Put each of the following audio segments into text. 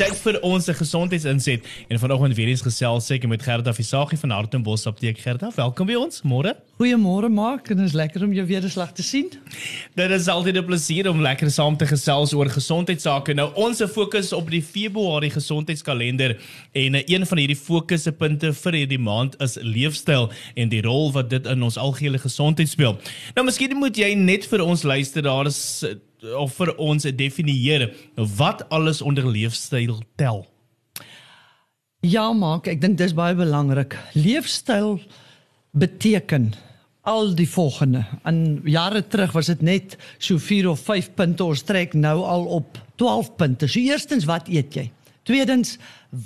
tyd vir ons gesondheidsinset en vanoggend weer eens gesels seker met Gerda Visagie van Hartenbos Apteek Gerda. Welkom by ons. Môre. Goeiemôre Mark en dit is lekker om jou weer eens lag te sien. Dit is altyd 'n plesier om lekker saam te gesels oor gesondheidsake. Nou ons fokus op die Februarie gesondheidskalender en een van hierdie fokuspunte vir hierdie maand is leefstyl en die rol wat dit in ons algehele gesondheid speel. Nou miskien moet jy net vir ons luisteraars of vir ons definieer wat alles onder leefstyl tel. Ja, maak, ek dink dis baie belangrik. Leefstyl beteken al die volgende. In jare terug was dit net so 4 of 5 punte, ons trek nou al op 12 punte. So eerstens, wat eet jy? Tweedens,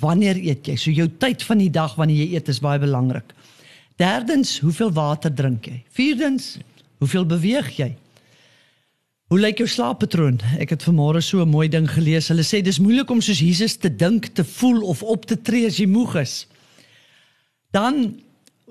wanneer eet jy? So jou tyd van die dag wanneer jy eet is baie belangrik. Derdens, hoeveel water drink jy? Vierdens, hoeveel beweeg jy? Hoe lyk jou slaappatroon? Ek het vanmôre so 'n mooi ding gelees. Hulle sê dis moeilik om soos Jesus te dink, te voel of op te tree as jy moeg is. Dan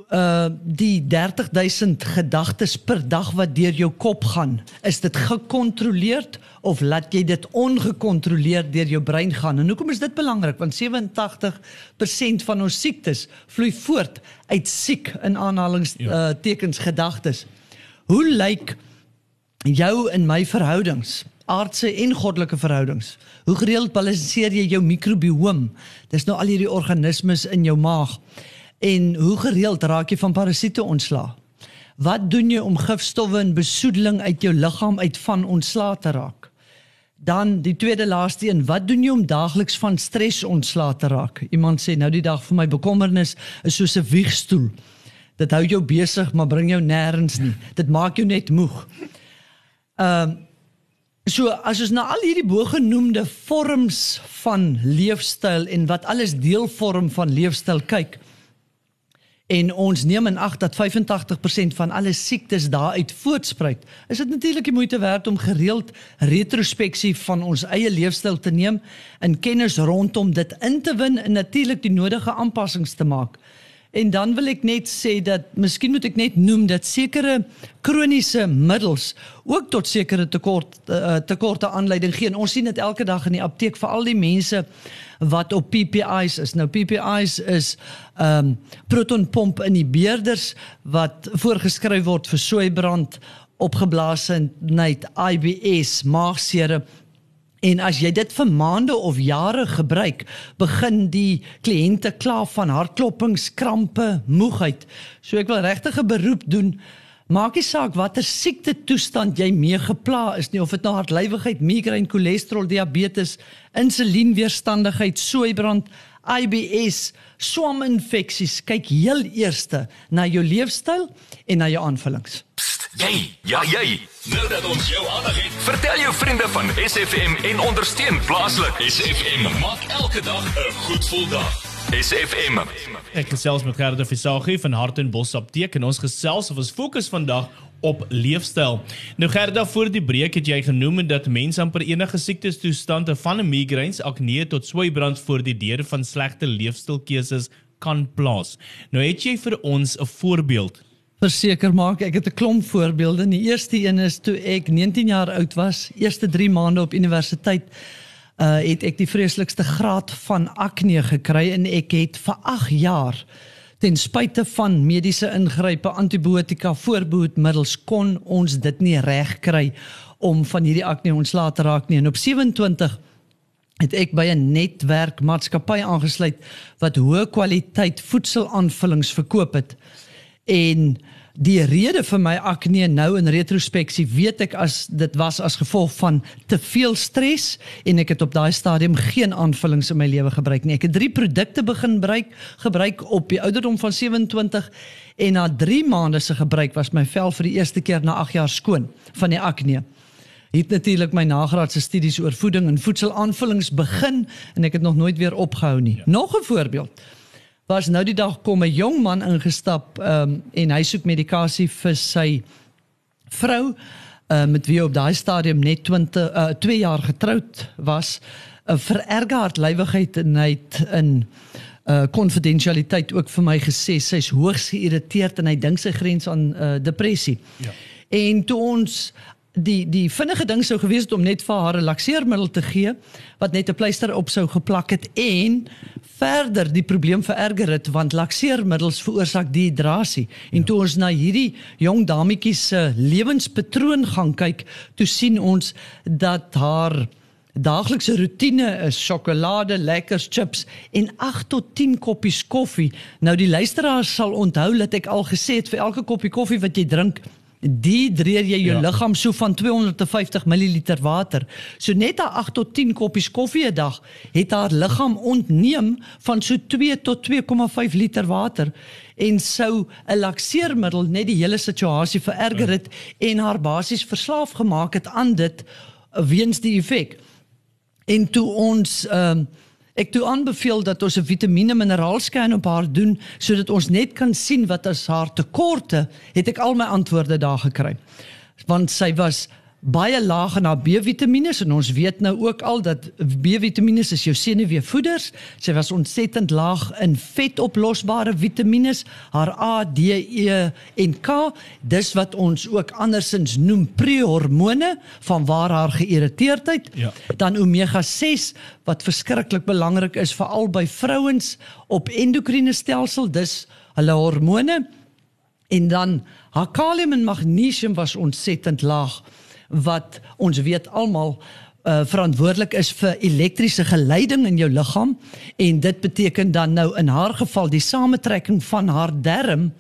uh die 30000 gedagtes per dag wat deur jou kop gaan, is dit gekontroleerd of laat jy dit ongekontroleerd deur jou brein gaan? En hoekom is dit belangrik? Want 87% van ons siektes vloei voort uit siek in aanhalingstekens ja. uh, gedagtes. Hoe lyk jou en my verhoudings, aardse en goddelike verhoudings. Hoe gereeld balanseer jy jou mikrobiom? Dis nou al hierdie organismes in jou maag. En hoe gereeld raak jy van parasiete ontslae? Wat doen jy om gifstowwe en besoedeling uit jou liggaam uit van ontslae te raak? Dan die tweede laaste een, wat doen jy om daagliks van stres ontslae te raak? Iemand sê nou die dag vir my bekommernis is soos 'n wiegstoel. Dit hou jou besig, maar bring jou nêrens nie. Dit maak jou net moeg. Ehm uh, so as ons na al hierdie bogenoemde vorms van leefstyl en wat alles deel vorm van leefstyl kyk en ons neem in ag dat 85% van alle siektes daaruit voortspruit, is dit natuurlik die moeite werd om gereeld retrospeksie van ons eie leefstyl te neem en kennis rondom dit in te win en natuurlik die nodige aanpassings te maak. En dan wil ek net sê dat miskien moet ek net noem dat sekere kroniese middels ook tot sekere tekort uh, tekorte aanleiding gee. En ons sien dit elke dag in die apteek vir al die mense wat op PPI's is. Nou PPI's is ehm um, protonpomp inhibitors wat voorgeskryf word vir soeibrand, opgeblaasheid, IBS, maagseer En as jy dit vir maande of jare gebruik, begin die kliënte kla van hartklopings, krampe, moegheid. So ek wil regtig 'n beroep doen. Maak nie saak watter siekte toestand jy mee gepla is nie of dit nou hartlywigheid, migraine, cholesterol, diabetes, insulienweerstandigheid, soeibrand, IBS, swaminfeksies. Kyk heel eers na jou leefstyl en na jou aanvullings. Jy, ja jy. Nou dat ons jou aandag het, vertel jou vriende van SFM en ondersteun plaaslik. SFM maak elke dag 'n goed gevoel dag. SFM. Ek gesels met Gerda Visagie van Hartenbos Apteek en ons gesels of ons fokus vandag op leefstyl. Nou Gerda, voor die breek het jy genoem dat mense amper enige siektes toestande van migraines, akne tot sweibrand voor die deur van slegte leefstylkeuses kan plaas. Nou het jy vir ons 'n voorbeeld verseker maak ek het 'n klomp voorbeelde. Die eerste een is toe ek 19 jaar oud was, eerste 3 maande op universiteit, uh het ek die vreeslikste graad van akne gekry en ek het vir 8 jaar ten spyte van mediese ingrype, antibiotika, voorbehoedmiddels kon ons dit nie reg kry om van hierdie akne ontslae te raak nie. En op 27 het ek by 'n netwerkmaatskappy aangesluit wat hoë kwaliteit voedselaanvullings verkoop het. En die rede vir my akne nou in retrospeksie weet ek as dit was as gevolg van te veel stres en ek het op daai stadium geen aanvullings in my lewe gebruik nie. Ek het drie produkte begin gebruik, gebruik op die ouderdom van 27 en na 3 maande se gebruik was my vel vir die eerste keer na 8 jaar skoon van die akne. Het natuurlik my nagraadse studies oor voeding en voedselaanvullings begin en ek het nog nooit weer opgehou nie. Ja. Nog 'n voorbeeld was nou die dag kom 'n jong man ingestap um, en hy soek medikasie vir sy vrou uh, met wie op daai stadium net 20 uh, 2 jaar getroud was uh, vererger hartlywigheid en hy het in konfidensialiteit uh, ook vir my gesê sy's hoogs geïrriteerd en hy dink sy grens aan uh, depressie. Ja. En toe ons die die vinnige ding sou gewees het om net vir haar 'n lakseermiddel te gee wat net 'n pleister op sou geplak het en verder die probleem vererger het want lakseermiddels veroorsaak dehydrasie en ja. toe ons na hierdie jong dametjie se lewenspatroon gaan kyk toe sien ons dat haar daaglikse rotine is sjokolade, lekkers, chips en 8 tot 10 koppies koffie. Nou die luisteraars sal onthou dat ek al gesê het vir elke koppie koffie wat jy drink, dehydreer jy jou ja. liggaam so van 250 ml water. So net 8 tot 10 koppies koffie 'n dag het haar liggaam ontneem van so 2 tot 2,5 liter water en sou 'n lakseermiddel net die hele situasie vererger het en haar basies verslaaf gemaak het aan dit weens die effek. En toe ons ehm um, Ek toe aanbeveel dat ons 'n vitamiene mineraalscan op haar doen sodat ons net kan sien wat as haar tekorte, het ek al my antwoorde daar gekry. Want sy was baie laag in haar B-vitamiene en ons weet nou ook al dat B-vitamiene is jou senuweevoeders. Sy was ontsettend laag in vetoplosbare vitamiene, haar A, D, E en K. Dis wat ons ook andersins noem prehormone van waar haar geïrriteerdheid. Ja. Dan omega 6 wat verskriklik belangrik is veral by vrouens op endokriene stelsel, dis hulle hormone. En dan haar kalium en magnesium was ontsettend laag wat ons weet almal uh verantwoordelik is vir elektriese geleiding in jou liggaam en dit beteken dan nou in haar geval die samentrekking van haar darm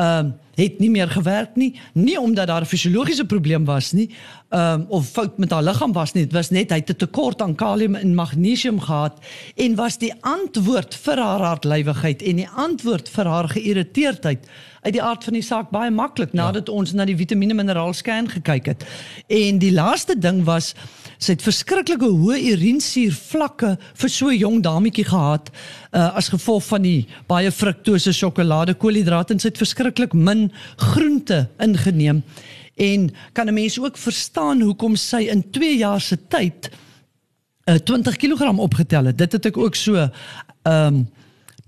ehm uh, het nie meer gewerk nie. Nie omdat daar 'n fisiologiese probleem was nie ehm um, of fout met haar liggaam was nie. Dit was net hy het 'n tekort aan kalium en magnesium gehad en was die antwoord vir haar hartlywigheid en die antwoord vir haar geïrriteerdheid uit die aard van die saak baie maklik nadat ja. ons na die vitamiene mineraal scan gekyk het. En die laaste ding was sy het verskriklike hoë urinesuur vlakke vir so 'n jong dametjie gehad uh, as gevolg van die baie fruktose sjokolade koolhidrate en sy het verskriklik min groente ingeneem. En kan 'n mens ook verstaan hoekom sy in 2 jaar se tyd uh, 20 kg opgetel het? Dit het ek ook so ehm um,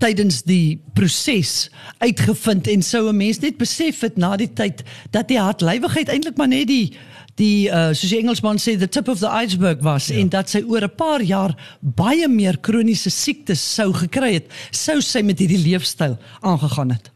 tydens die proses uitgevind en sou 'n mens net besef het na die tyd dat die hartlywigheid eintlik maar net die die uh, soos die Engelsman sê the tip of the iceberg was ja. en dat sy oor 'n paar jaar baie meer kroniese siektes sou gekry het sou sy met hierdie leefstyl aangegaan het.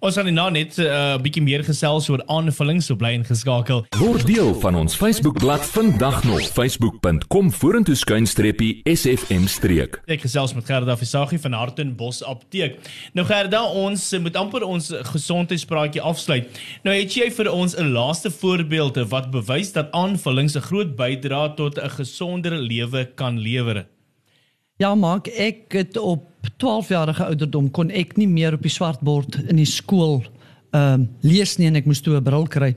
Ons gaan nou net 'n uh, bietjie meer gesels oor aanvullings so bly ingeskakel. Word deel van ons Facebookblad vandag nog facebook.com vorentoe skuinstreepie sfm streek. Ek gesels met Gerda Visagie van Hartenbos Apteek. Nou Gerda, ons moet amper ons gesondheidspraatjie afsluit. Nou het jy vir ons 'n laaste voorbeeld wat bewys dat aanvullings 'n groot bydrae tot 'n gesonder lewe kan lewer. Ja, maak ek het op 12 jarige ouderdom kon ek nie meer op die swartbord in die skool ehm uh, lees nie en ek moes toe 'n bril kry.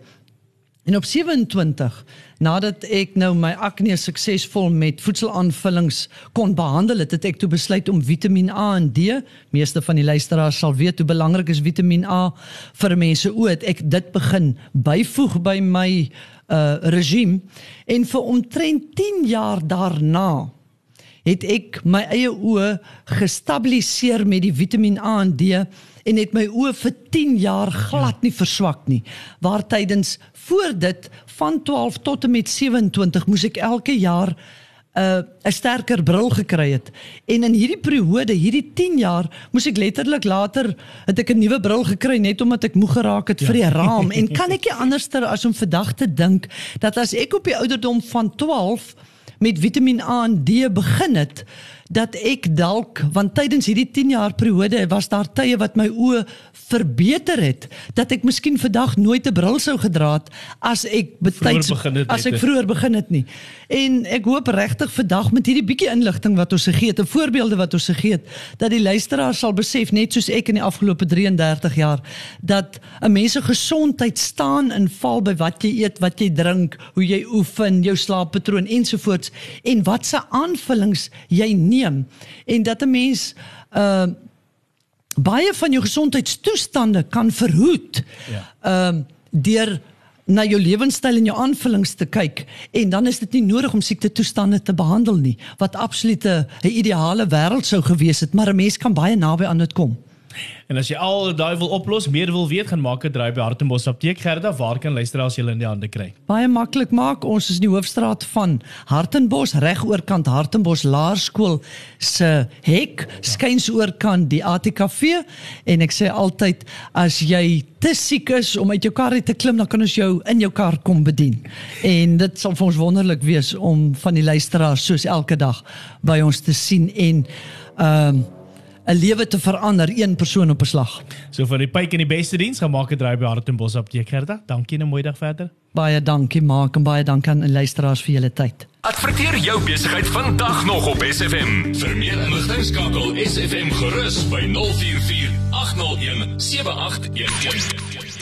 En op 27 nadat ek nou my akne suksesvol met voedselaanvullings kon behandel het, het ek toe besluit om Vitamiin A en D, meeste van die luisteraars sal weet hoe belangrik is Vitamiin A vir mense o, het ek dit begin byvoeg by my uh regime en vir omtrent 10 jaar daarna het ek my eie oë gestabiliseer met die Vitamiin A en D en het my oë vir 10 jaar glad nie verswak nie. Waar tydens voor dit van 12 tot en met 27 moes ek elke jaar 'n uh, 'n sterker bril gekry het. En in hierdie periode, hierdie 10 jaar, moes ek letterlik later het ek 'n nuwe bril gekry net omdat ek moeg geraak het ja. vir die raam en kan ek nie anderster as om vandag te dink dat as ek op die ouderdom van 12 met Vitamiin A en D begin het dat ek dalk want tydens hierdie 10 jaar periode was daar tye wat my oë verbeter het dat ek miskien vandag nooit 'n bril sou gedra het as ek betyds as ek vroeër begin het nie. En ek hoop regtig vandag met hierdie bietjie inligting wat ons gegee het, 'n voorbeelde wat ons gegee het, dat die luisteraar sal besef net soos ek in die afgelope 33 jaar dat 'n mens se gesondheid staan en val by wat jy eet, wat jy drink, hoe jy oefen, jou slaappatroon ensovoorts en wat se aanvullings jy neem en dat 'n mens uh baie van jou gesondheidstoestande kan verhoed. Ja. Ehm uh, deur na jou lewenstyl en jou aanvullings te kyk en dan is dit nie nodig om siekte toestande te behandel nie wat absolute 'n ideale wêreld sou gewees het maar 'n mens kan baie naby aan dit kom. En as jy al daai wil oplos, meer wil weet, gaan maak 'n draai by Hartenbos Apteek. Gerda, waar kan luisteraars julle in die hande kry? Baie maklik maak. Ons is in die hoofstraat van Hartenbos, reg oorkant Hartenbos Laerskool se hek, skuins oorkant die ATKV en ek sê altyd as jy te siek is om uit jou kar uit te klim, dan kan ons jou in jou kar kom bedien. En dit sal vir ons wonderlik wees om van die luisteraars soos elke dag by ons te sien en ehm um, 'n lewe te verander een persoon op 'n slag. So vir die pyk en die beste diens, gaan maak 'n draai by Hartenbos Apteek. Gerda, dankie en 'n mooi dag verder. Baie dankie Mark en baie dankie aan die luisteraars vir julle tyd. Adverteer jou besigheid vandag nog op SFM. Vir meer inligting skakel SFM gerus by 044 801 7811.